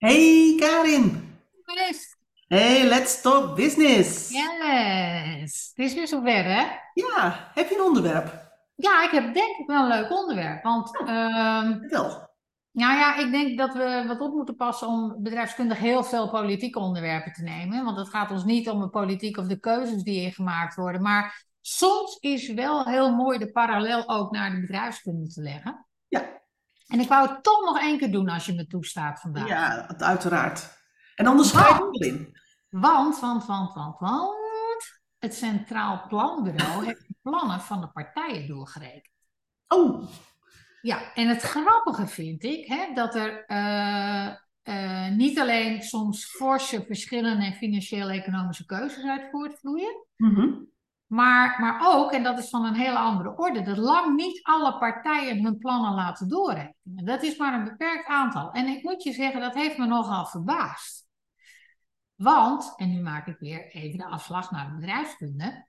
Hey Karin. Yes. Hey, let's talk business. Yes. Het is weer zover, hè? Ja, heb je een onderwerp? Ja, ik heb denk ik wel een leuk onderwerp. Want, ehm, Vertel. nou ja, ik denk dat we wat op moeten passen om bedrijfskundig heel veel politieke onderwerpen te nemen. Want het gaat ons niet om de politiek of de keuzes die hier gemaakt worden. Maar soms is wel heel mooi de parallel ook naar de bedrijfskunde te leggen. Ja. En ik wou het toch nog één keer doen als je me toestaat vandaag. Ja, uiteraard. En anders schrijf ik in. Want, want, want, want, want. Het Centraal Planbureau heeft de plannen van de partijen doorgerekend. Oh, Ja, en het grappige vind ik hè, dat er eh, eh, niet alleen soms forse verschillen in financieel-economische keuzes uit voortvloeien, mhm. Maar, maar ook, en dat is van een hele andere orde, dat lang niet alle partijen hun plannen laten doorrekenen. Dat is maar een beperkt aantal. En ik moet je zeggen, dat heeft me nogal verbaasd. Want, en nu maak ik weer even de afslag naar de bedrijfskunde.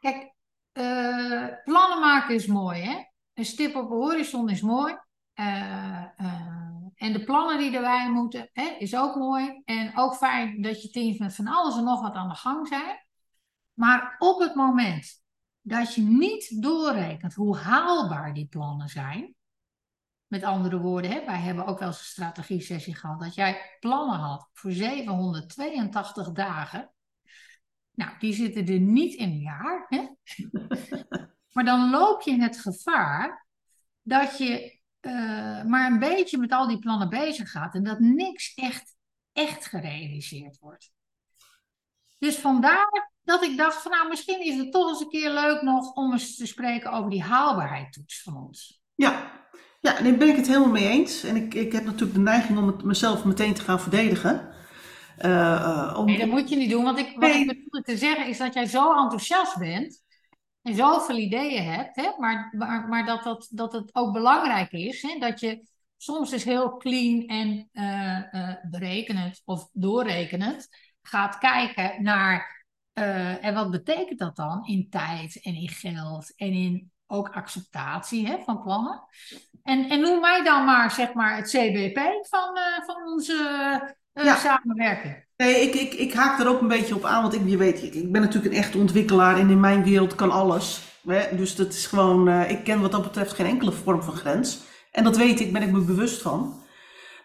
Kijk, eh, plannen maken is mooi, hè? Een stip op de horizon is mooi. Eh, eh, en de plannen die erbij moeten, hè, is ook mooi. En ook fijn dat je teams met van alles en nog wat aan de gang zijn. Maar op het moment dat je niet doorrekent hoe haalbaar die plannen zijn. Met andere woorden, hè, wij hebben ook wel eens een strategie-sessie gehad. Dat jij plannen had voor 782 dagen. Nou, die zitten er niet in een jaar. Hè? maar dan loop je het gevaar dat je eh, maar een beetje met al die plannen bezig gaat. En dat niks echt, echt gerealiseerd wordt. Dus vandaar dat ik dacht van nou, misschien is het toch eens een keer leuk nog om eens te spreken over die haalbaarheidstoets van ons. Ja. Ja, en daar ben ik het helemaal mee eens. En ik, ik heb natuurlijk de neiging om het mezelf meteen te gaan verdedigen. Eh, eh, om... Nee, dat moet je niet doen. Want ik, wat Nee. ik bedoelde te zeggen is dat jij zo enthousiast bent en zoveel ideeën hebt, hè, maar, maar, maar dat, dat, dat het ook belangrijk is hè, dat je soms eens heel clean en eh, eh, berekenend of doorrekenend gaat kijken naar eh, en wat betekent dat dan in tijd en in geld en in ook acceptatie hè, van plannen. En, en noem mij dan maar, zeg maar het CBP van, eh, van onze Ja. samenwerking. Nee, ik, ik, ik haak er ook een beetje op aan, want ik, je weet, ik, ik ben natuurlijk een echte ontwikkelaar en in mijn wereld kan alles. Hè? Dus dat is gewoon, ik ken wat dat betreft geen enkele vorm van grens. En dat weet ik, ben ik me bewust van.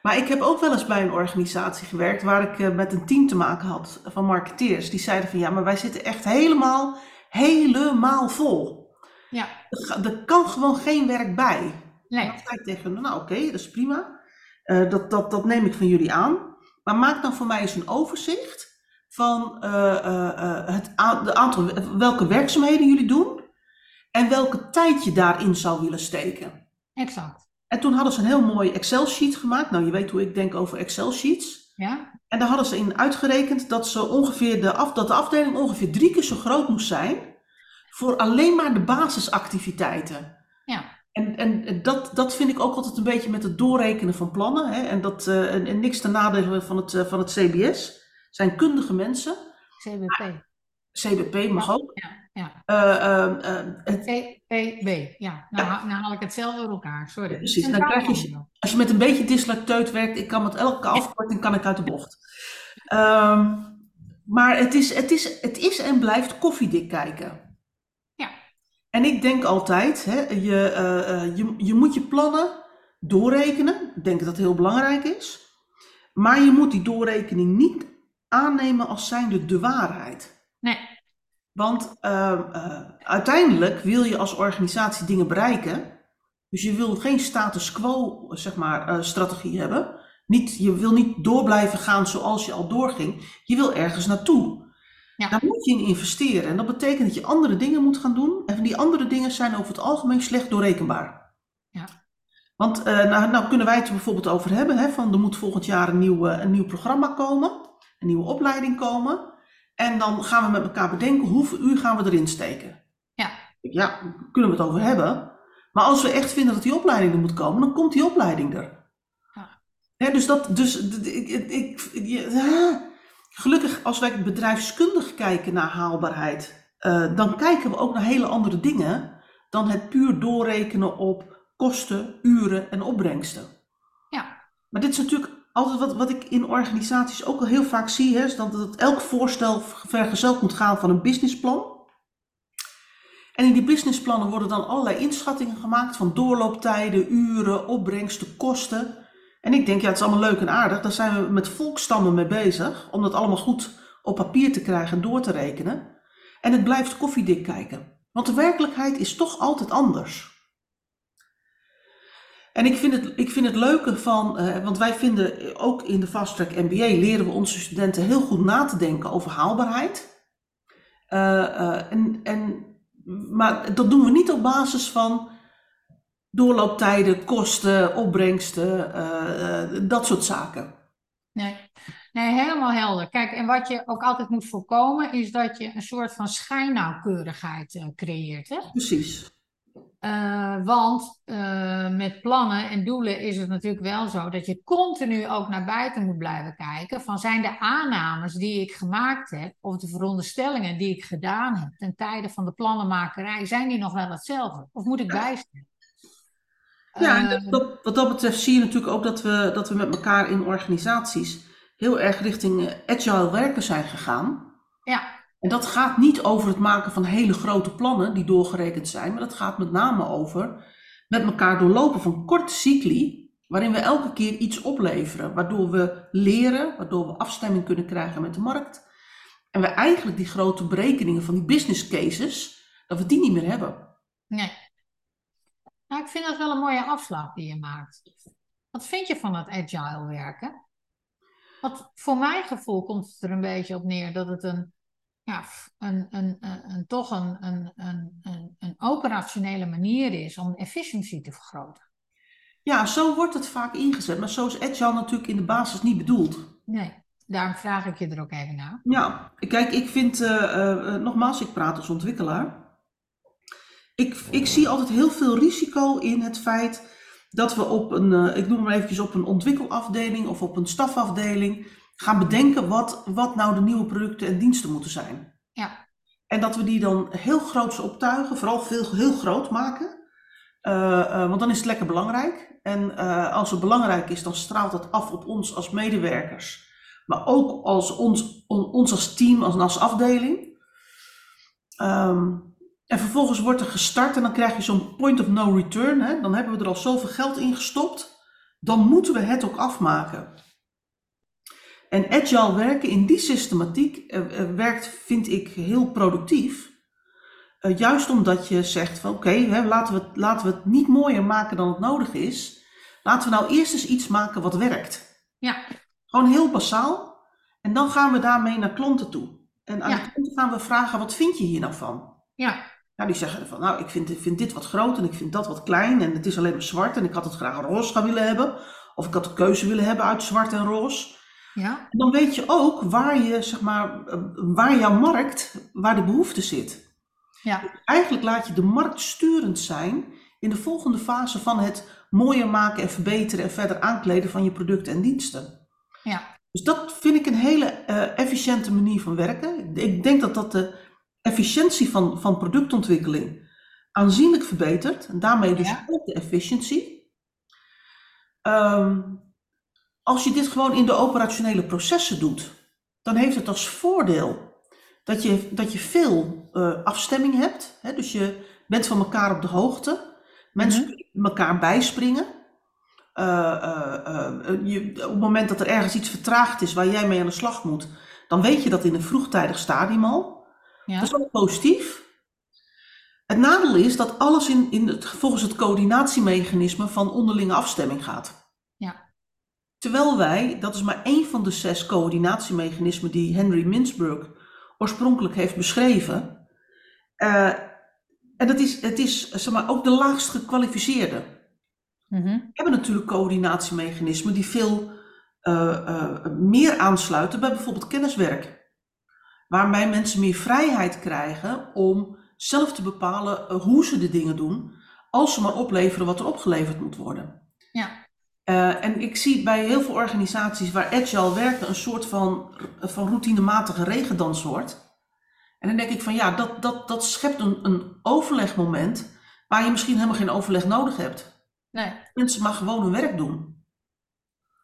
Maar ik heb ook wel eens bij een organisatie gewerkt waar ik eh, met een team te maken had van marketeers. Die zeiden van ja, maar wij zitten echt helemaal, helemaal vol. Ja, Er, kan gewoon geen werk bij. Nee. dan zei ik tegen nou oké, dat is prima. Eh, dat, dat, dat neem ik van jullie aan. Maar maak dan voor mij eens een overzicht van eh, het de aantal, welke werkzaamheden jullie doen en welke tijd je daarin zou willen steken. Exact. En toen hadden ze een heel mooi Excel-sheet gemaakt. Nou, je weet hoe ik denk over Excel-sheets. Ja, En daar hadden ze in uitgerekend dat, ze ongeveer de, af, dat de afdeling ongeveer drie keer zo groot moest zijn voor alleen maar de basisactiviteiten. ja, En, en dat, dat vind ik ook altijd een beetje met het doorrekenen van plannen. Hè? En, dat, eh, en, en niks ten nadele van het, eh, van het CBS. zijn kundige mensen. CBP. CBP mag ook. Ja, ja. Eh, eh, het. Ja, nou, nou haal ik het zelf door elkaar. Sorry. Precies. Dan Centraal krijg je- als je met een beetje dyslecteut werkt, ik kan met elke afkorting kan ik uit de bocht. Ehm, maar het is, het, is, het is en blijft koffiedik kijken. Ja. En ik denk altijd, hè, je, eh, eh, je, je moet je plannen doorrekenen. Ik denk dat dat heel belangrijk is. Maar je moet die doorrekening niet aannemen als zijnde de waarheid. Nee, Want eh, eh, uiteindelijk wil je als organisatie dingen bereiken. Dus je wil geen status quo zeg maar, eh, strategie hebben. Niet, je wil niet door blijven gaan zoals je al doorging. Je wil ergens naartoe. Ja. Daar moet je in investeren. En dat betekent dat je andere dingen moet gaan doen. En die andere dingen zijn over het algemeen slecht doorrekenbaar. Ja. Want eh, nou, nou kunnen wij het er bijvoorbeeld over hebben. Hè, van er moet volgend jaar een nieuw, een nieuw programma komen. Een nieuwe opleiding komen. En dan gaan we met elkaar bedenken hoeveel uur gaan we erin steken. Ja. Ja, daar kunnen we het over hebben. Maar als we echt vinden dat die opleiding er moet komen, dan komt die opleiding er. Ja. Dus dat, dus ik, ik, gelukkig als wij bedrijfskundig kijken naar haalbaarheid, eh, dan kijken we ook naar hele andere dingen dan het puur doorrekenen op kosten, uren en opbrengsten. ja. Maar dit is natuurlijk altijd wat, wat ik in organisaties ook al heel vaak zie, hè, is dat, elk voorstel vergezeld moet gaan van een businessplan. En in die businessplannen worden dan allerlei inschattingen gemaakt van doorlooptijden, uren, opbrengsten, kosten. En ik denk, ja, het is allemaal leuk en aardig. Daar zijn we met volkstammen mee bezig, om dat allemaal goed op papier te krijgen en door te rekenen. En het blijft koffiedik kijken. Want de werkelijkheid is toch altijd anders. En ik vind het, ik vind het leuke van, uh, want wij vinden ook in de Fast Track MBA leren we onze studenten heel goed na te denken over haalbaarheid. Uh, uh, en, en, maar dat doen we niet op basis van doorlooptijden, kosten, opbrengsten, dat soort zaken. Nee. nee, helemaal helder. Kijk, en wat je ook altijd moet voorkomen, is dat je een soort van schijnnauwkeurigheid creëert. Hè? Precies. Uh, want uh, met plannen en doelen is het natuurlijk wel zo dat je continu ook naar buiten moet blijven kijken. Van zijn de aannames die ik gemaakt heb, of de veronderstellingen die ik gedaan heb ten tijde van de plannenmakerij, zijn die nog wel hetzelfde? Of moet ik bijstellen? Ja, en dat, wat dat betreft zie je natuurlijk ook dat we, dat we met elkaar in organisaties heel erg richting agile werken zijn gegaan. Ja. En dat gaat niet over het maken van hele grote plannen die doorgerekend zijn, maar dat gaat met name over met elkaar doorlopen van korte cycli, waarin we elke keer iets opleveren, waardoor we leren, waardoor we afstemming kunnen krijgen met de markt. En we eigenlijk die grote berekeningen van die business cases, dat we die niet meer hebben. Nee. Nou, ik vind dat wel een mooie afslag die je maakt. Wat vind je van het agile werken? Want voor mijn gevoel komt het er een beetje op neer dat het een ja, een, een, een, een toch een, een, een, een operationele manier is om efficiëntie te vergroten. Ja, zo wordt het vaak ingezet, maar zo is Agile natuurlijk in de basis niet bedoeld. Nee, daarom vraag ik je er ook even naar. Ja, kijk, ik vind, uh, uh, nogmaals, ik praat als ontwikkelaar. Ik, ik zie altijd heel veel risico in het feit dat we op een, uh, ik noem maar eventjes op een ontwikkelafdeling of op een stafafdeling gaan bedenken wat, wat nou de nieuwe producten en diensten moeten zijn. Ja. En dat we die dan heel groots optuigen, vooral veel, heel groot maken. Uh, uh, want dan is het lekker belangrijk. En uh, als het belangrijk is, dan straalt het af op ons als medewerkers. Maar ook als ons, on, ons als team, als, als afdeling. Um, en vervolgens wordt er gestart en dan krijg je zo'n point of no return. Hè? Dan hebben we er al zoveel geld in gestopt. Dan moeten we het ook afmaken. En agile werken in die systematiek uh, uh, werkt, vind ik, heel productief. Uh, juist omdat je zegt van oké, okay, laten, we, laten we het niet mooier maken dan het nodig is. Laten we nou eerst eens iets maken wat werkt. Ja. Gewoon heel basaal. En dan gaan we daarmee naar klanten toe. En aan ja. de klanten gaan we vragen, wat vind je hier nou van? Ja. Nou, die zeggen van, nou, ik vind, ik vind dit wat groot en ik vind dat wat klein en het is alleen maar zwart en ik had het graag roze gaan willen hebben. Of ik had de keuze willen hebben uit zwart en roze. Ja. Dan weet je ook waar, je, zeg maar, waar jouw markt, waar de behoefte zit. Ja. Eigenlijk laat je de markt sturend zijn in de volgende fase van het mooier maken en verbeteren en verder aankleden van je producten en diensten. Ja. Dus dat vind ik een hele uh, efficiënte manier van werken. Ik denk dat dat de efficiëntie van, van productontwikkeling aanzienlijk verbetert. En daarmee dus Ja. ook de efficiëntie. Ehm, als je dit gewoon in de operationele processen doet, dan heeft het als voordeel dat je, dat je veel uh, afstemming hebt. Hè? Dus je bent van elkaar op de hoogte. Mensen Mhm. kunnen elkaar bijspringen. Uh, uh, je, op het moment dat er ergens iets vertraagd is waar jij mee aan de slag moet, dan weet je dat in een vroegtijdig stadium al. Ja. Dat is wel positief. Het nadeel is dat alles in, in het, volgens het coördinatiemechanisme van onderlinge afstemming gaat. Terwijl wij, dat is maar één van de zes coördinatiemechanismen die Henry Mintzberg oorspronkelijk heeft beschreven. Uh, en dat is, het is zeg maar, ook de laagst gekwalificeerde. We hebben natuurlijk coördinatiemechanismen die veel uh, uh, meer aansluiten bij bijvoorbeeld kenniswerk. Waarbij mensen meer vrijheid krijgen om zelf te bepalen hoe ze de dingen doen, als ze maar opleveren wat er opgeleverd moet worden. Ja. Uh, en ik zie bij heel veel organisaties waar agile werken een soort van, van routinematige regendans wordt. En dan denk ik van ja, dat, dat, dat schept een, een overlegmoment waar je misschien helemaal geen overleg nodig hebt. Nee. Mensen maar gewoon hun werk doen.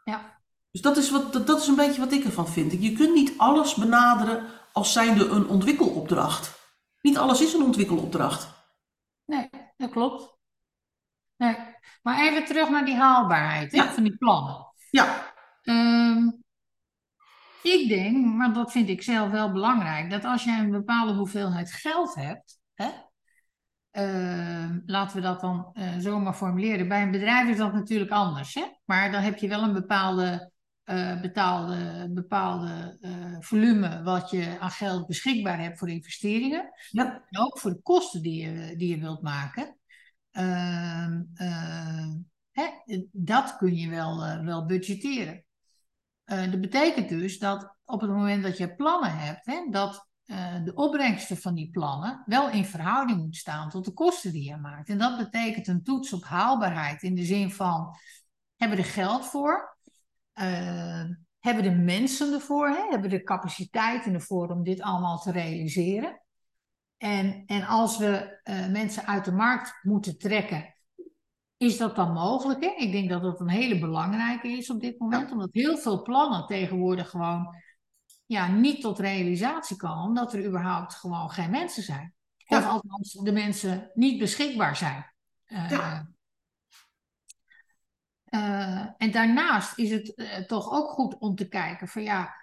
Ja. Dus dat is, wat, dat, dat is een beetje wat ik ervan vind. Je kunt niet alles benaderen als zijnde een ontwikkelopdracht. Niet alles is een ontwikkelopdracht. Nee, dat klopt. Nee. Maar even terug naar die haalbaarheid van die plannen. Ja, Ehm, ik denk, maar dat vind ik zelf wel belangrijk, dat als jij een bepaalde hoeveelheid geld hebt, hè, ehm, laten we dat dan eh, zo maar formuleren. Bij een bedrijf is dat natuurlijk anders, hè? maar dan heb je wel een bepaalde, eh, betaalde, bepaalde eh, volume wat je aan geld beschikbaar hebt voor investeringen. ja, En ook voor de kosten die je, die je wilt maken. Ehm, ehm, hè, dat kun je wel, eh, wel budgetteren. Eh, dat betekent dus dat op het moment dat je plannen hebt, hè, dat eh, de opbrengsten van die plannen wel in verhouding moet staan tot de kosten die je maakt. En dat betekent een toets op haalbaarheid in de zin van, hebben we er geld voor? Eh, hebben de mensen ervoor? Hè? Hebben de capaciteiten ervoor om dit allemaal te realiseren? En, en als we eh, mensen uit de markt moeten trekken, is dat dan mogelijk? Hè? Ik denk dat dat een hele belangrijke is op dit moment, omdat heel veel plannen tegenwoordig gewoon ja, niet tot realisatie komen, omdat er überhaupt gewoon geen mensen zijn. Ja. Of althans de mensen niet beschikbaar zijn. Eh, Ja. eh, en daarnaast is het toch ook goed om te kijken van ja,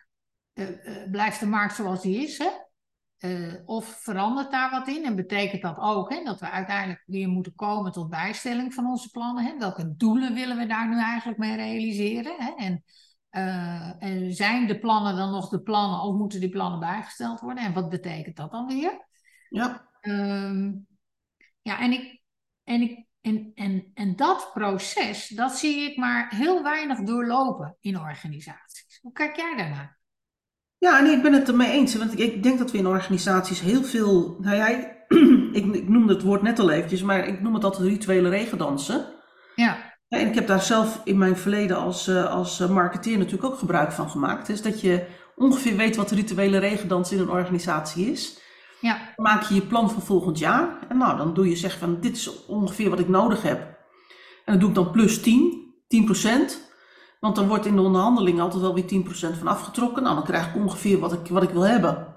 blijft de markt zoals die is, hè? Eh, of verandert daar wat in? En betekent dat ook hè, dat we uiteindelijk weer moeten komen tot bijstelling van onze plannen? Hè? Welke doelen willen we daar nu eigenlijk mee realiseren? Hè? En, eh, en zijn de plannen dan nog de plannen of moeten die plannen bijgesteld worden? En wat betekent dat dan weer? ja, Ehm, ja, en, ik, en, ik, en, en, en dat proces, dat zie ik maar heel weinig doorlopen in organisaties. Hoe kijk jij daarnaar? Ja, nee, ik ben het ermee eens. Want ik, ik denk dat we in organisaties heel veel. Nou ja, ik, ik noemde het woord net al eventjes, maar ik noem het altijd rituele regendansen. Ja, En ik heb daar zelf in mijn verleden als, eh, als eh, marketeer natuurlijk ook gebruik van gemaakt. Dus dat je ongeveer weet wat de rituele regendans in een organisatie is. ja, Dan maak je je plan voor volgend jaar. En nou, dan doe je zeg van dit is ongeveer wat ik nodig heb. En dan doe ik dan plus 10, 10 Want dan wordt in de onderhandeling altijd wel weer 10% van afgetrokken. Nou, dan krijg ik ongeveer wat ik, wat ik wil hebben.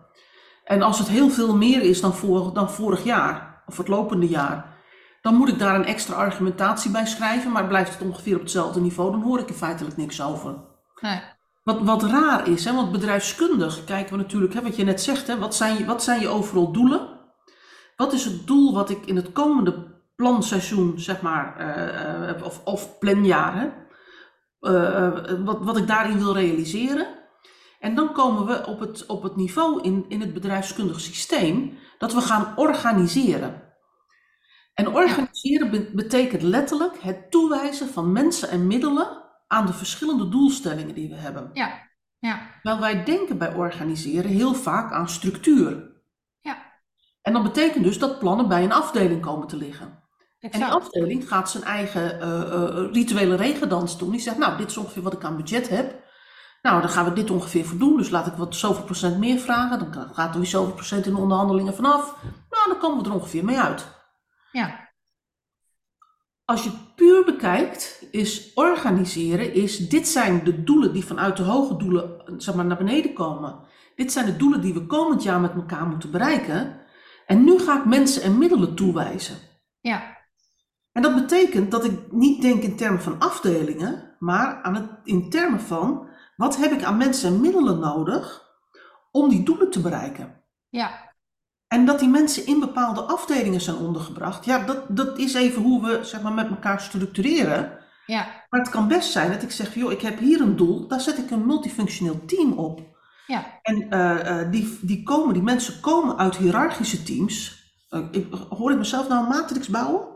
En als het heel veel meer is dan, vor, dan vorig jaar, of het lopende jaar, dan moet ik daar een extra argumentatie bij schrijven. Maar blijft het ongeveer op hetzelfde niveau, dan hoor ik er feitelijk niks over. nee, Wat, wat raar is, hè, want bedrijfskundig kijken we natuurlijk, hè, wat je net zegt, hè, wat, zijn je, wat zijn je overal doelen? Wat is het doel wat ik in het komende planseizoen, zeg maar, eh, of, of planjaar, eh, eh, wat, wat ik daarin wil realiseren? En dan komen we op het, op het niveau in, in het bedrijfskundig systeem dat we gaan organiseren. En organiseren be- betekent letterlijk het toewijzen van mensen en middelen aan de verschillende doelstellingen die we hebben. ja, ja, Wel, wij denken bij organiseren heel vaak aan structuur. ja, En dat betekent dus dat plannen bij een afdeling komen te liggen. En die afdeling gaat zijn eigen eh, eh, rituele regendans doen. Die zegt, nou, dit is ongeveer wat ik aan budget heb. Nou, dan gaan we dit ongeveer voor doen. Dus laat ik wat zoveel procent meer vragen. Dan gaat er weer zoveel procent in de onderhandelingen vanaf. Nou, dan komen we er ongeveer mee uit. Ja, Als je het puur bekijkt, is organiseren, is dit zijn de doelen die vanuit de hoge doelen zeg maar, naar beneden komen. Dit zijn de doelen die we komend jaar met elkaar moeten bereiken. En nu ga ik mensen en middelen toewijzen. ja, En dat betekent dat ik niet denk in termen van afdelingen, maar aan het, in termen van wat heb ik aan mensen en middelen nodig om die doelen te bereiken. ja, En dat die mensen in bepaalde afdelingen zijn ondergebracht, ja, dat, dat is even hoe we zeg maar, met elkaar structureren. ja, Maar het kan best zijn dat ik zeg, joh, ik heb hier een doel, daar zet ik een multifunctioneel team op. ja, En eh, eh, die, die, komen, die mensen komen uit hiërarchische teams. Eh, ik, hoor ik mezelf nou een matrix bouwen?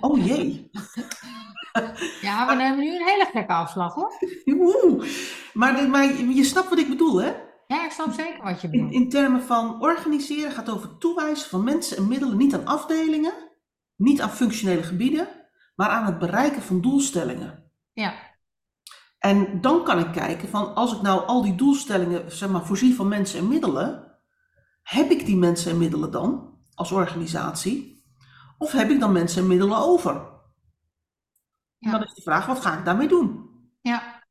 Oh jee. ja. We nemen nu een hele gekke afslag hoor. Oeh. Maar, maar je snapt wat ik bedoel, hè? Ja, ik snap zeker wat je In, bedoelt. in termen van organiseren gaat over toewijzen van mensen en middelen niet aan afdelingen, niet aan functionele gebieden, maar aan het bereiken van doelstellingen. Ja, En dan kan ik kijken van als ik nou al die doelstellingen zeg maar, voorzie van mensen en middelen, heb ik die mensen en middelen dan als organisatie? Of heb ik dan mensen en middelen over? Ja. dan is de vraag, wat ga ik daarmee doen? ja,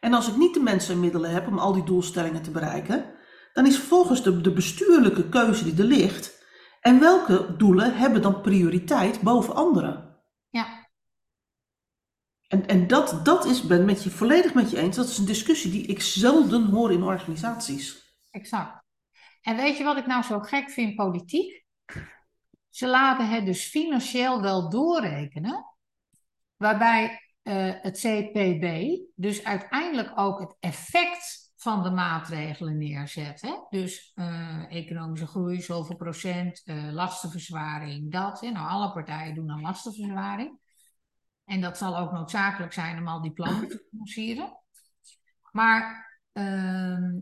En als ik niet de mensen en middelen heb om al die doelstellingen te bereiken, dan is vervolgens de, de bestuurlijke keuze die er ligt. En welke doelen hebben dan prioriteit boven andere? Ja. En, en dat, dat is, ben met je volledig met je eens, dat is een discussie die ik zelden hoor in organisaties. Exact. En weet je wat ik nou zo gek vind, politiek? Ze laten het dus financieel wel doorrekenen, waarbij uh, het CPB dus uiteindelijk ook het effect van de maatregelen neerzet. Hè? Dus uh, economische groei, zoveel procent, uh, lastenverzwaring, dat. Hè? Nou, alle partijen doen aan lastenverzwaring. En dat zal ook noodzakelijk zijn om al die plannen te financieren. Maar uh,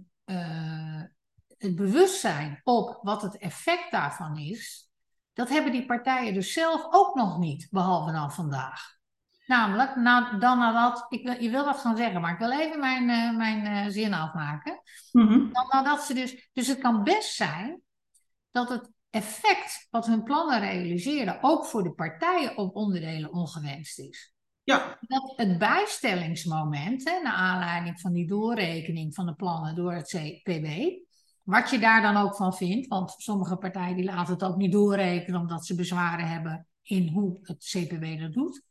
het bewustzijn op wat het effect daarvan is, dat hebben die partijen dus zelf ook nog niet, behalve dan vandaag. Namelijk, na, dan nadat, ik wil, je wil wat gaan zeggen, maar ik wil even mijn, uh, mijn uh, zin afmaken. Mm -hmm. Dan nadat ze dus, dus het kan best zijn dat het effect wat hun plannen realiseren ook voor de partijen op onderdelen ongewenst is. Ja. Dat het bijstellingsmoment, hè, naar aanleiding van die doorrekening van de plannen door het CPB, wat je daar dan ook van vindt, want sommige partijen die laten het ook niet doorrekenen omdat ze bezwaren hebben in hoe het CPB dat doet.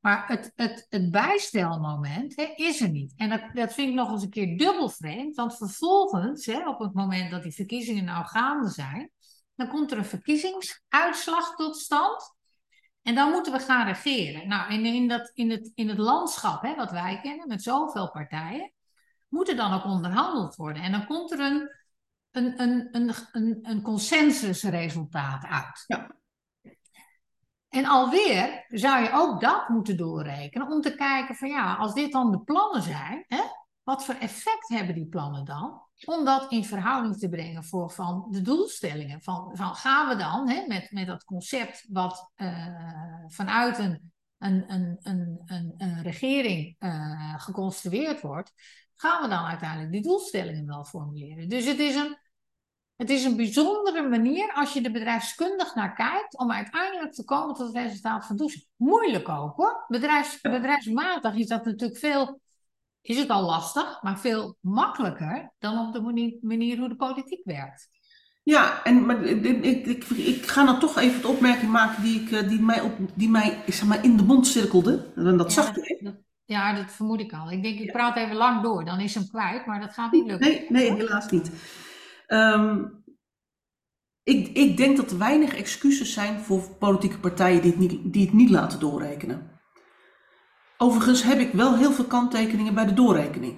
Maar het, het, het bijstelmoment hè, is er niet. En dat, dat vind ik nog eens een keer dubbel vreemd. Want vervolgens, hè, op het moment dat die verkiezingen nou gaande zijn, dan komt er een verkiezingsuitslag tot stand. En dan moeten we gaan regeren. Nou, in, in, dat, in, het, in het landschap hè, wat wij kennen, met zoveel partijen, moet er dan ook onderhandeld worden. En dan komt er een, een, een, een, een, een consensusresultaat uit. Ja. En alweer zou je ook dat moeten doorrekenen om te kijken van ja, als dit dan de plannen zijn, hè, wat voor effect hebben die plannen dan? Om dat in verhouding te brengen voor van de doelstellingen. Van, van gaan we dan hè, met, met dat concept wat uh, vanuit een, een, een, een, een, regering uh, geconstrueerd wordt, gaan we dan uiteindelijk die doelstellingen wel formuleren. Dus het is een, het is een bijzondere manier als je er bedrijfskundig naar kijkt om uiteindelijk te komen tot het resultaat van doelstellingen. Moeilijk ook hoor. Bedrijfs, bedrijfsmatig is dat natuurlijk veel, is het al lastig, maar veel makkelijker dan op de manier, manier hoe de politiek werkt. Ja, en maar, ik, ik, ik, ik ga dan toch even de opmerking maken die, ik, die mij, op, die mij zeg maar, in de mond cirkelde. En dat ja, zag je. Ja, dat vermoed ik al. Ik denk, ik praat even lang door, dan is hem kwijt, maar dat gaat niet lukken. Nee, nee helaas niet. Um, ik, ik, denk dat er weinig excuses zijn voor politieke partijen die het, niet, die het niet laten doorrekenen. Overigens heb ik wel heel veel kanttekeningen bij de doorrekening.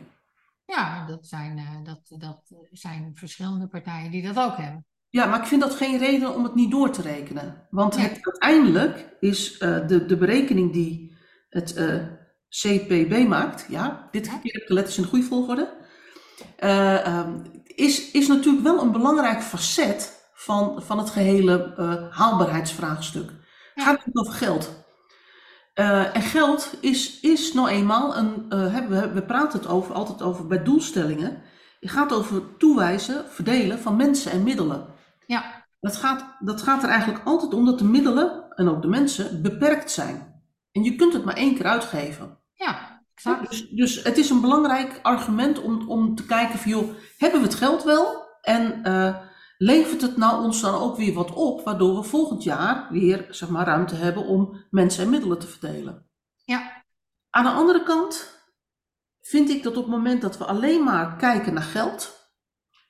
Ja, dat zijn, uh, dat, dat zijn verschillende partijen die dat ook hebben. Ja, maar ik vind dat geen reden om het niet door te rekenen. Want het, uiteindelijk is uh, de, de berekening die het uh, CPB maakt, ja, dit keer heb ik de letters in de goede volgorde, um, is, is natuurlijk wel een belangrijk facet van, van het gehele uh, haalbaarheidsvraagstuk. Het ja. gaat natuurlijk over geld. Uh, en geld is, is nou eenmaal een. We, we praten het over, altijd over bij doelstellingen. Het gaat over toewijzen, verdelen van mensen en middelen. Ja. Dat gaat, dat gaat er eigenlijk altijd om dat de middelen en ook de mensen beperkt zijn. En je kunt het maar één keer uitgeven. Ja, exact. Dus, dus het is een belangrijk argument om, om te kijken van joh, hebben we het geld wel? En uh, levert het nou ons dan ook weer wat op, waardoor we volgend jaar weer zeg maar, ruimte hebben om mensen en middelen te verdelen. Ja. Aan de andere kant vind ik dat op het moment dat we alleen maar kijken naar geld,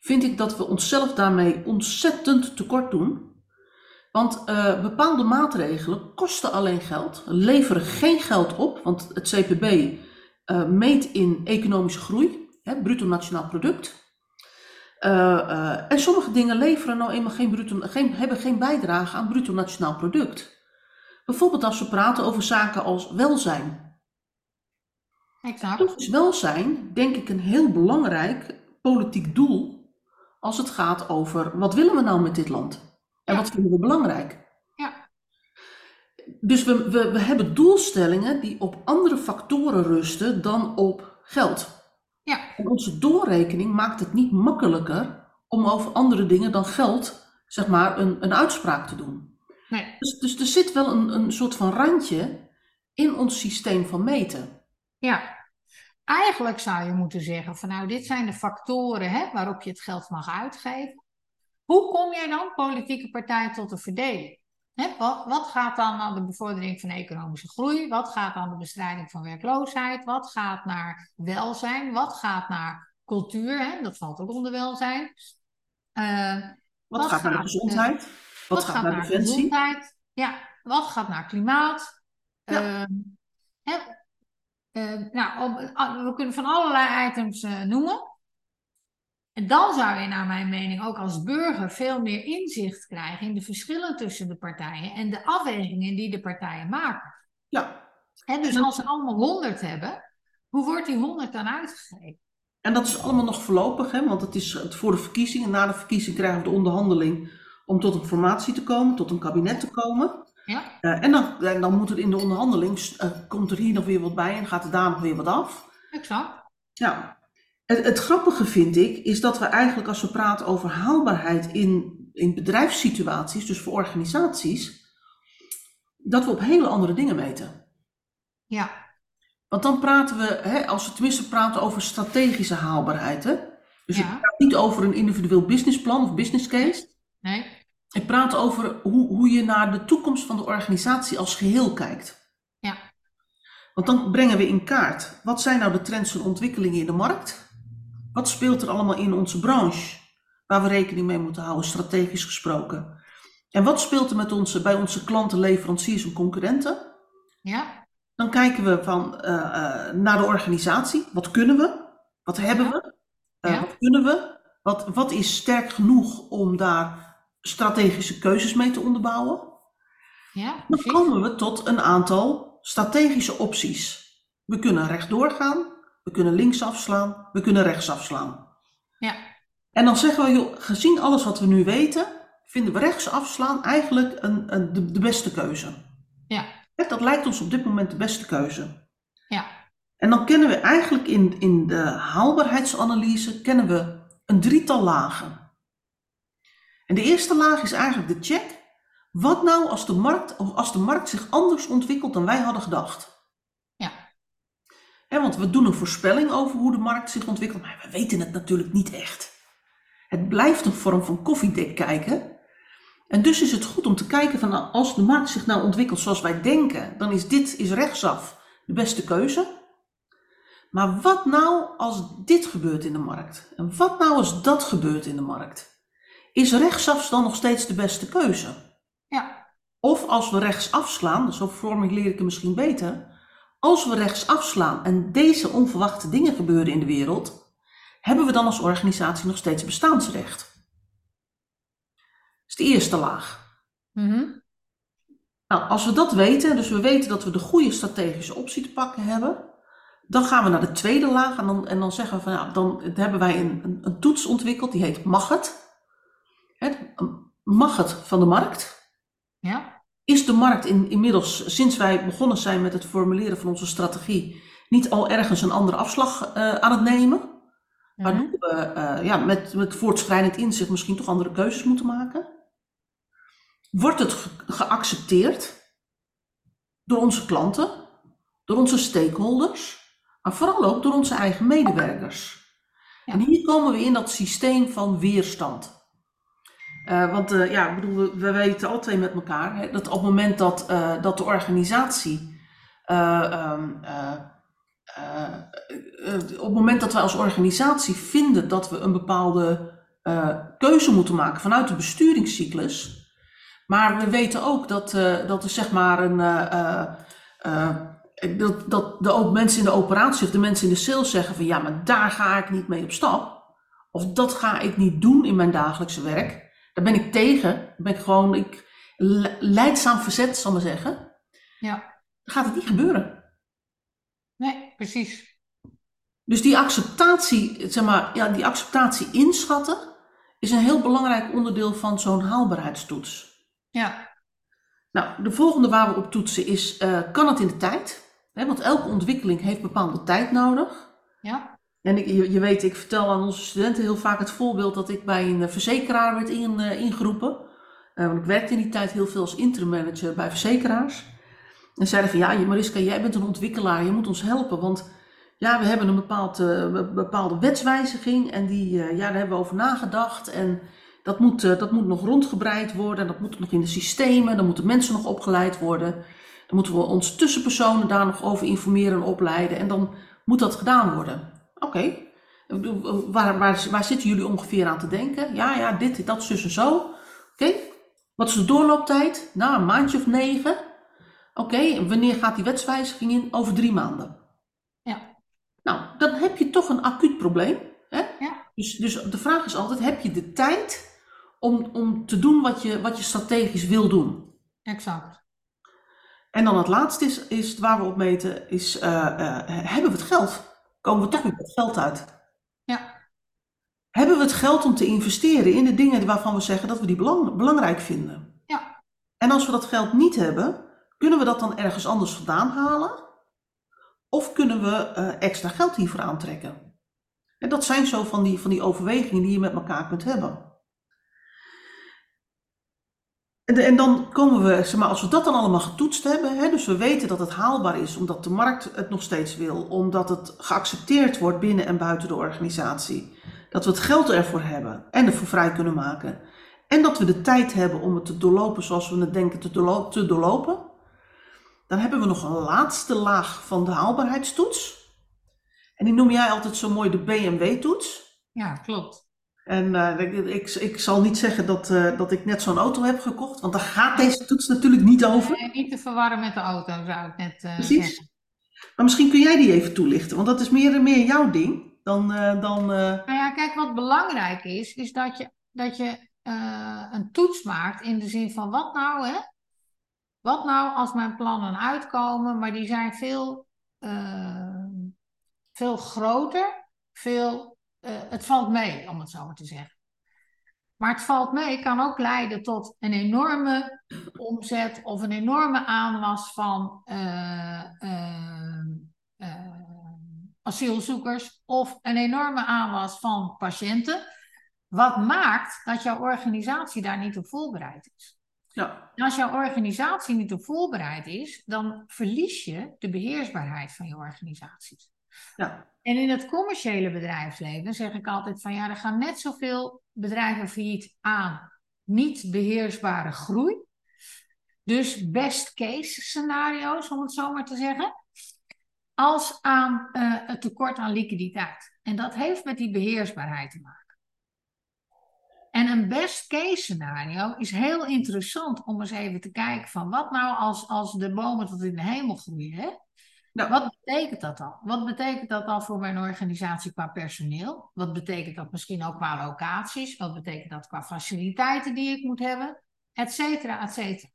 vind ik dat we onszelf daarmee ontzettend tekort doen. Want uh, bepaalde maatregelen kosten alleen geld, leveren geen geld op, want het CPB uh, meet in economische groei, hè, bruto nationaal product. Uh, uh, en sommige dingen leveren nou eenmaal geen bruto, geen, hebben geen bijdrage aan bruto nationaal product. Bijvoorbeeld als we praten over zaken als welzijn. Exact. Toch is welzijn, denk ik, een heel belangrijk politiek doel als het gaat over wat willen we nou met dit land? En ja. wat vinden we belangrijk? Ja. Dus we, we, we hebben doelstellingen die op andere factoren rusten dan op geld. Ja. En onze doorrekening maakt het niet makkelijker om over andere dingen dan geld, zeg maar, een, een uitspraak te doen. Nee. Dus, dus er zit wel een, een soort van randje in ons systeem van meten. Ja. eigenlijk zou je moeten zeggen van nou, dit zijn de factoren hè, waarop je het geld mag uitgeven. Hoe kom je dan, politieke partij, tot een verdeling? Wat, wat gaat dan aan de bevordering van economische groei? Wat gaat aan de bestrijding van werkloosheid? Wat gaat naar welzijn? Wat gaat naar cultuur? Dat valt ook onder welzijn. Uh, wat, wat, gaat naar de gezondheid? Uh, wat, gaat, naar, naar gezondheid? Ja, wat gaat naar klimaat? Ja. Uh, nou, we kunnen van allerlei items noemen. En dan zou je naar mijn mening ook als burger veel meer inzicht krijgen in de verschillen tussen de partijen en de afwegingen die de partijen maken. Ja. En dus als ze allemaal 100 hebben, hoe wordt die 100 dan uitgegeven? En dat is allemaal nog voorlopig, hè? want het is het voor de verkiezingen. Na de verkiezing krijgen we de onderhandeling om tot een formatie te komen, tot een kabinet te komen. Ja. Uh, en, dan, en dan moet er in de onderhandeling, uh, komt er hier nog weer wat bij en gaat er daar nog weer wat af. Exact. Ja, het, het, grappige vind ik, is dat we eigenlijk als we praten over haalbaarheid in, in bedrijfssituaties, dus voor organisaties, dat we op hele andere dingen meten. Ja. Want dan praten we, hè, als we tenminste praten over strategische haalbaarheid. Hè? Dus Ja. ik praat niet over een individueel businessplan of business case. Nee. Ik praat over hoe, hoe je naar de toekomst van de organisatie als geheel kijkt. Ja. Want dan brengen we in kaart, wat zijn nou de trends en ontwikkelingen in de markt? Wat speelt er allemaal in onze branche waar we rekening mee moeten houden, strategisch gesproken? En wat speelt er met onze, bij onze klanten, leveranciers en concurrenten? Ja. Dan kijken we van, eh, eh, naar de organisatie. Wat kunnen we? Wat hebben we? Eh, Ja. Wat kunnen we? Wat, wat is sterk genoeg om daar strategische keuzes mee te onderbouwen? Ja. Dan komen we tot een aantal strategische opties. We kunnen rechtdoor gaan, we kunnen links afslaan, we kunnen rechts afslaan. Ja. En dan zeggen we, joh, gezien alles wat we nu weten, vinden we rechts afslaan eigenlijk een, een, de, de beste keuze. Ja. Dat lijkt ons op dit moment de beste keuze. Ja. En dan kennen we eigenlijk in, in de haalbaarheidsanalyse kennen we een drietal lagen. En de eerste laag is eigenlijk de check. Wat nou als de markt, of als de markt zich anders ontwikkelt dan wij hadden gedacht? Want we doen een voorspelling over hoe de markt zich ontwikkelt, maar we weten het natuurlijk niet echt. Het blijft een vorm van koffiedek kijken. En dus is het goed om te kijken van nou, als de markt zich nou ontwikkelt zoals wij denken, dan is dit is rechtsaf de beste keuze. Maar wat nou als dit gebeurt in de markt? En wat nou als dat gebeurt in de markt? Is rechtsaf dan nog steeds de beste keuze? Ja. Of als we rechts afslaan, zo formuleer ik het misschien beter. Als we rechts afslaan en deze onverwachte dingen gebeuren in de wereld, hebben we dan als organisatie nog steeds bestaansrecht? Dat is de eerste laag. Mhm. Nou, als we dat weten, dus we weten dat we de goede strategische optie te pakken hebben, dan gaan we naar de tweede laag en dan, en dan zeggen we van ja, dan hebben wij een, een, een toets ontwikkeld die heet mag het. Mag het van de markt. Ja. Is de markt in, inmiddels, sinds wij begonnen zijn met het formuleren van onze strategie, niet al ergens een andere afslag eh, aan het nemen? Waardoor Mhm. we eh, ja, met, met voortschrijdend inzicht misschien toch andere keuzes moeten maken? Wordt het ge- geaccepteerd door onze klanten, door onze stakeholders, maar vooral ook door onze eigen medewerkers? Ja. En hier komen we in dat systeem van weerstand. Eh, want eh, ja, bedoel, we, we weten al twee met elkaar hè, dat op het moment dat, eh, dat de organisatie eh, ehm, eh, eh, eh, op het moment dat wij als organisatie vinden dat we een bepaalde keuze moeten maken vanuit de besturingscyclus, maar we weten ook dat, dat er zeg maar een. dat, dat de ook mensen in de operatie of de mensen in de sales zeggen van ja, maar daar ga ik niet mee op stap. Of dat ga ik niet doen in mijn dagelijkse werk. Daar ben ik tegen. Daar ben ik gewoon ik, le- leidzaam verzet, zal ik maar zeggen. Ja. Dan gaat het niet gebeuren. Nee, precies. Dus die acceptatie, zeg maar, ja, die acceptatie inschatten is een heel belangrijk onderdeel van zo'n haalbaarheidstoets. Ja. Nou, de volgende waar we op toetsen is, eh, kan het in de tijd? Want elke ontwikkeling heeft bepaalde tijd nodig. Ja. En ik, je, weet, ik vertel aan onze studenten heel vaak het voorbeeld dat ik bij een eh, verzekeraar werd eh, ingeroepen. Eh, want ik werkte in die tijd heel veel als interim manager bij verzekeraars. En zeiden van, ja, Mariska, jij bent een ontwikkelaar, je moet ons helpen, want ja, we hebben een bepaald, bepaalde wetswijziging en die, ja, daar hebben we over nagedacht. En dat moet, dat moet nog rondgebreid worden, dat moet nog in de systemen, dan moeten mensen nog opgeleid worden. Dan moeten we onze tussenpersonen daar nog over informeren en opleiden en dan moet dat gedaan worden. Oké, waar, waar, waar zitten jullie ongeveer aan te denken? Ja, ja, dit, dat, zus en zo. Oké, wat is de doorlooptijd? Nou, een maandje of negen. Oké, wanneer gaat die wetswijziging in? Over drie maanden. Ja. Nou, dan heb je toch een acuut probleem. Hè? Ja. Dus, dus de vraag is altijd, heb je de tijd om, om te doen wat je, wat je strategisch wil doen? Exact. En dan het laatste is, is waar we op meten, is uh, uh, hebben we het geld? Komen we toch weer met geld uit? Ja. Hebben we het geld om te investeren in de dingen waarvan we zeggen dat we die belang, belangrijk vinden? Ja. En als we dat geld niet hebben, kunnen we dat dan ergens anders vandaan halen? Of kunnen we uh, extra geld hiervoor aantrekken? En dat zijn zo van die, van die overwegingen die je met elkaar kunt hebben. En, en dan komen we, zeg maar, als we dat dan allemaal getoetst hebben, hè, dus we weten dat het haalbaar is, omdat de markt het nog steeds wil, omdat het geaccepteerd wordt binnen en buiten de organisatie, dat we het geld ervoor hebben en ervoor vrij kunnen maken, en dat we de tijd hebben om het te doorlopen zoals we het denken te, te doorlopen, dan hebben we nog een laatste laag van de haalbaarheidstoets. En die noem jij altijd zo mooi de BMW-toets. Ja, klopt. En uh, ik, ik, ik, zal niet zeggen dat, uh, dat ik net zo'n auto heb gekocht, want daar gaat deze toets natuurlijk niet over. Nee, niet te verwarren met de auto, zou ik net uh, Precies. zeggen. Maar misschien kun jij die even toelichten, want dat is meer en meer jouw ding dan... dan Nou ja, kijk, wat belangrijk is, is dat je, dat je een toets maakt in de zin van wat nou, hè? Wat nou als mijn plannen uitkomen, maar die zijn veel, veel groter, veel het valt mee, om het zo maar te zeggen. Maar het valt mee kan ook leiden tot een enorme omzet of een enorme aanwas van uh, uh, asielzoekers of een enorme aanwas van patiënten. Wat maakt dat jouw organisatie daar niet op voorbereid is. Ja. En als jouw organisatie niet op voorbereid is, dan verlies je de beheersbaarheid van je organisaties. En in het commerciële bedrijfsleven zeg ik altijd van ja, er gaan net zoveel bedrijven failliet aan niet beheersbare groei. Dus best case scenario's, om het zo maar te zeggen, als aan uh, het tekort aan liquiditeit. En dat heeft met die beheersbaarheid te maken. En een best case scenario is heel interessant om eens even te kijken van wat nou als, als de bomen tot in de hemel groeien. Hè? Nou, Wat betekent dat dan? Wat betekent dat dan voor mijn organisatie qua personeel? Wat betekent dat misschien ook qua locaties? Wat betekent dat qua faciliteiten die ik moet hebben? Etcetera, etcetera.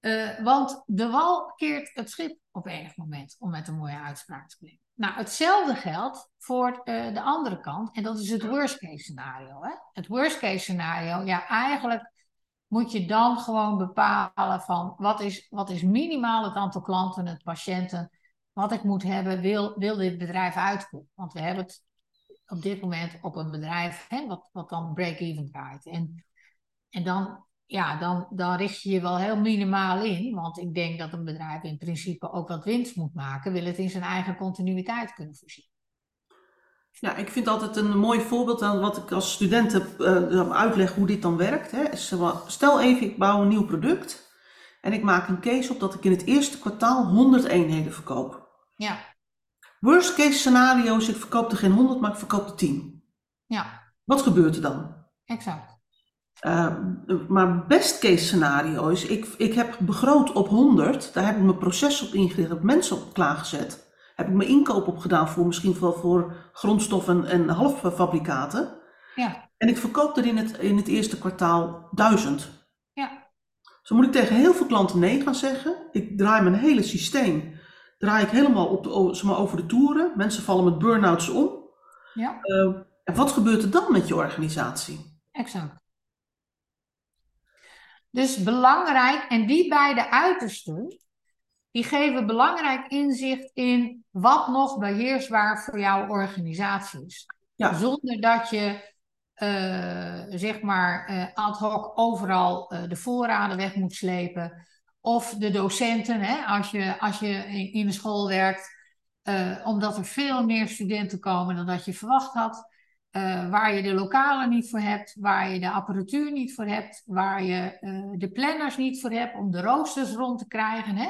Uh, want de wal keert het schip op enig moment, om met een mooie uitspraak te klinken. Nou, hetzelfde geldt voor uh, de andere kant, en dat is het worst case scenario. Hè? Het worst case scenario, ja, eigenlijk moet je dan gewoon bepalen van wat is, wat is minimaal het aantal klanten, het patiënten, wat ik moet hebben, wil, wil dit bedrijf uitkomen. Want we hebben het op dit moment op een bedrijf hè, wat, wat dan break-even draait. En, en dan, ja, dan, dan richt je je wel heel minimaal in, want ik denk dat een bedrijf in principe ook wat winst moet maken, wil het in zijn eigen continuïteit kunnen voorzien. Ja, ik vind altijd een mooi voorbeeld aan wat ik als student heb, uh, uitleg hoe dit dan werkt. Hè. Stel even, ik bouw een nieuw product en ik maak een case op dat ik in het eerste kwartaal 100 eenheden verkoop. Ja. Worst case scenario is ik verkoop er geen 100, maar ik verkoop er 10. Ja. Wat gebeurt er dan? Exact. Uh, maar best case scenario is, ik, ik heb begroot op 100, daar heb ik mijn proces op ingericht, heb mensen op klaargezet heb ik mijn inkoop op gedaan voor misschien wel voor grondstoffen en halffabrikaten. Ja. En ik verkoop er in het, in het eerste kwartaal duizend. Ja. Zo moet ik tegen heel veel klanten nee gaan zeggen. Ik draai mijn hele systeem, draai ik helemaal op de, zeg maar, over de toeren. Mensen vallen met burn-outs om. Ja. Uh, en wat gebeurt er dan met je organisatie? Exact. Dus belangrijk, en die beide uitersten, die geven belangrijk inzicht in wat nog beheersbaar voor jouw organisatie is. Ja. Zonder dat je uh, zeg maar uh, ad hoc overal uh, de voorraden weg moet slepen. Of de docenten, hè, als, je, als je in, in een school werkt, eh, omdat er veel meer studenten komen dan dat je verwacht had. Eh, waar je de lokalen niet voor hebt, waar je de apparatuur niet voor hebt, waar je eh, de planners niet voor hebt om de roosters rond te krijgen. Hè?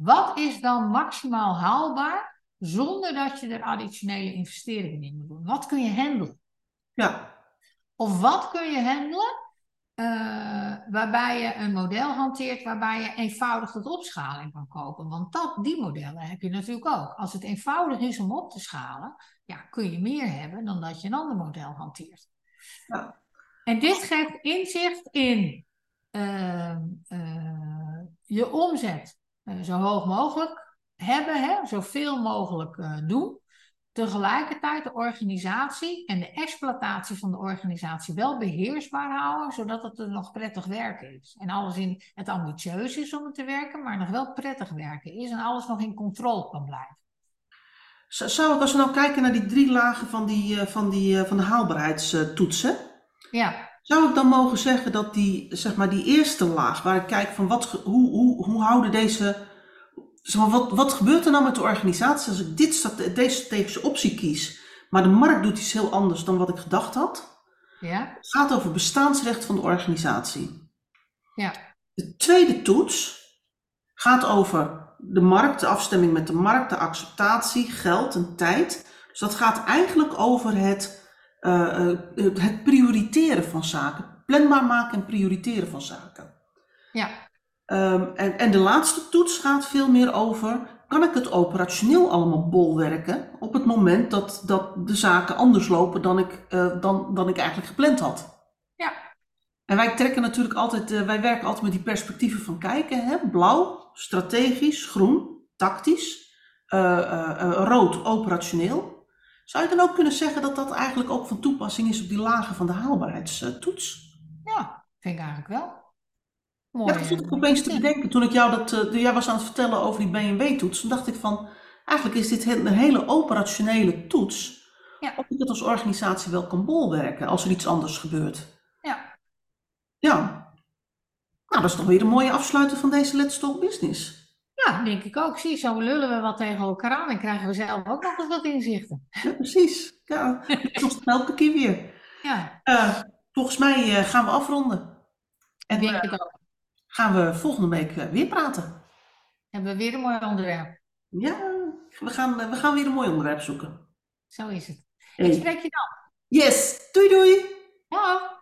Wat is dan maximaal haalbaar zonder dat je er additionele investeringen in moet doen? Wat kun je handelen? Ja, Of wat kun je handelen eh, waarbij je een model hanteert waarbij je eenvoudig tot opschaling kan kopen? Want dat, die modellen heb je natuurlijk ook. Als het eenvoudig is om op te schalen, ja, kun je meer hebben dan dat je een ander model hanteert. Ja. En dit geeft inzicht in ehm, eh, je omzet eh, zo hoog mogelijk hebben, hè, zoveel mogelijk eh, doen. Tegelijkertijd de organisatie en de exploitatie van de organisatie wel beheersbaar houden, zodat het er nog prettig werken is. En alles in het ambitieus is om het te werken, maar nog wel prettig werken is en alles nog in controle kan blijven. Zou ik als we nou kijken naar die drie lagen van, die, eh, van, die, van de haalbaarheidstoetsen, Ja, zou ik dan mogen zeggen dat die, zeg maar, die eerste laag, waar ik kijk van wat, hoe, hoe, hoe houden deze, zeg maar, wat, wat gebeurt er nou met de organisatie als ik dit, deze strategische optie kies, maar de markt doet iets heel anders dan wat ik gedacht had? ja, Het gaat over bestaansrecht van de organisatie. ja, De tweede toets gaat over de markt, de afstemming met de markt, de acceptatie, geld en tijd. Dus dat gaat eigenlijk over het, eh, eh, het prioriteren van zaken. Planbaar maken en prioriteren van zaken. ja, Ehm, en, en de laatste toets gaat veel meer over, kan ik het operationeel allemaal bolwerken op het moment dat, dat de zaken anders lopen dan ik, eh, dan, dan ik eigenlijk gepland had. ja, En wij trekken natuurlijk altijd, wij werken altijd met die perspectieven van kijken. Hè? Blauw, strategisch, groen, tactisch, rood, operationeel. Zou je dan ook kunnen zeggen dat dat eigenlijk ook van toepassing is op die lagen van de haalbaarheidstoets? ja, vind ik eigenlijk wel. Ja, Mooi. dat vond ik opeens te bedenken toen ik jou dat, eh, jij was aan het vertellen over die BMW-toets. Toen dacht ik van, eigenlijk is dit een hele operationele toets. Ja. Of ik het als organisatie wel kan bolwerken als er iets anders gebeurt. Ja, Ja. Nou, dat is toch weer een mooie afsluiter van deze Let's Talk Business. Ja, denk ik ook. Zie, zo lullen we wat tegen elkaar aan en krijgen we zelf ook nog eens wat inzichten. Ja, precies. Ja, is elke keer weer. Ja, Eh, volgens mij eh, gaan we afronden. En ik denk eh, het ook. gaan we volgende week eh, weer praten. Hebben we weer een mooi onderwerp. Ja, we gaan, eh, we gaan weer een mooi onderwerp zoeken. Zo is het. Ik Hey. spreek je dan. Yes, doei doei! Dag.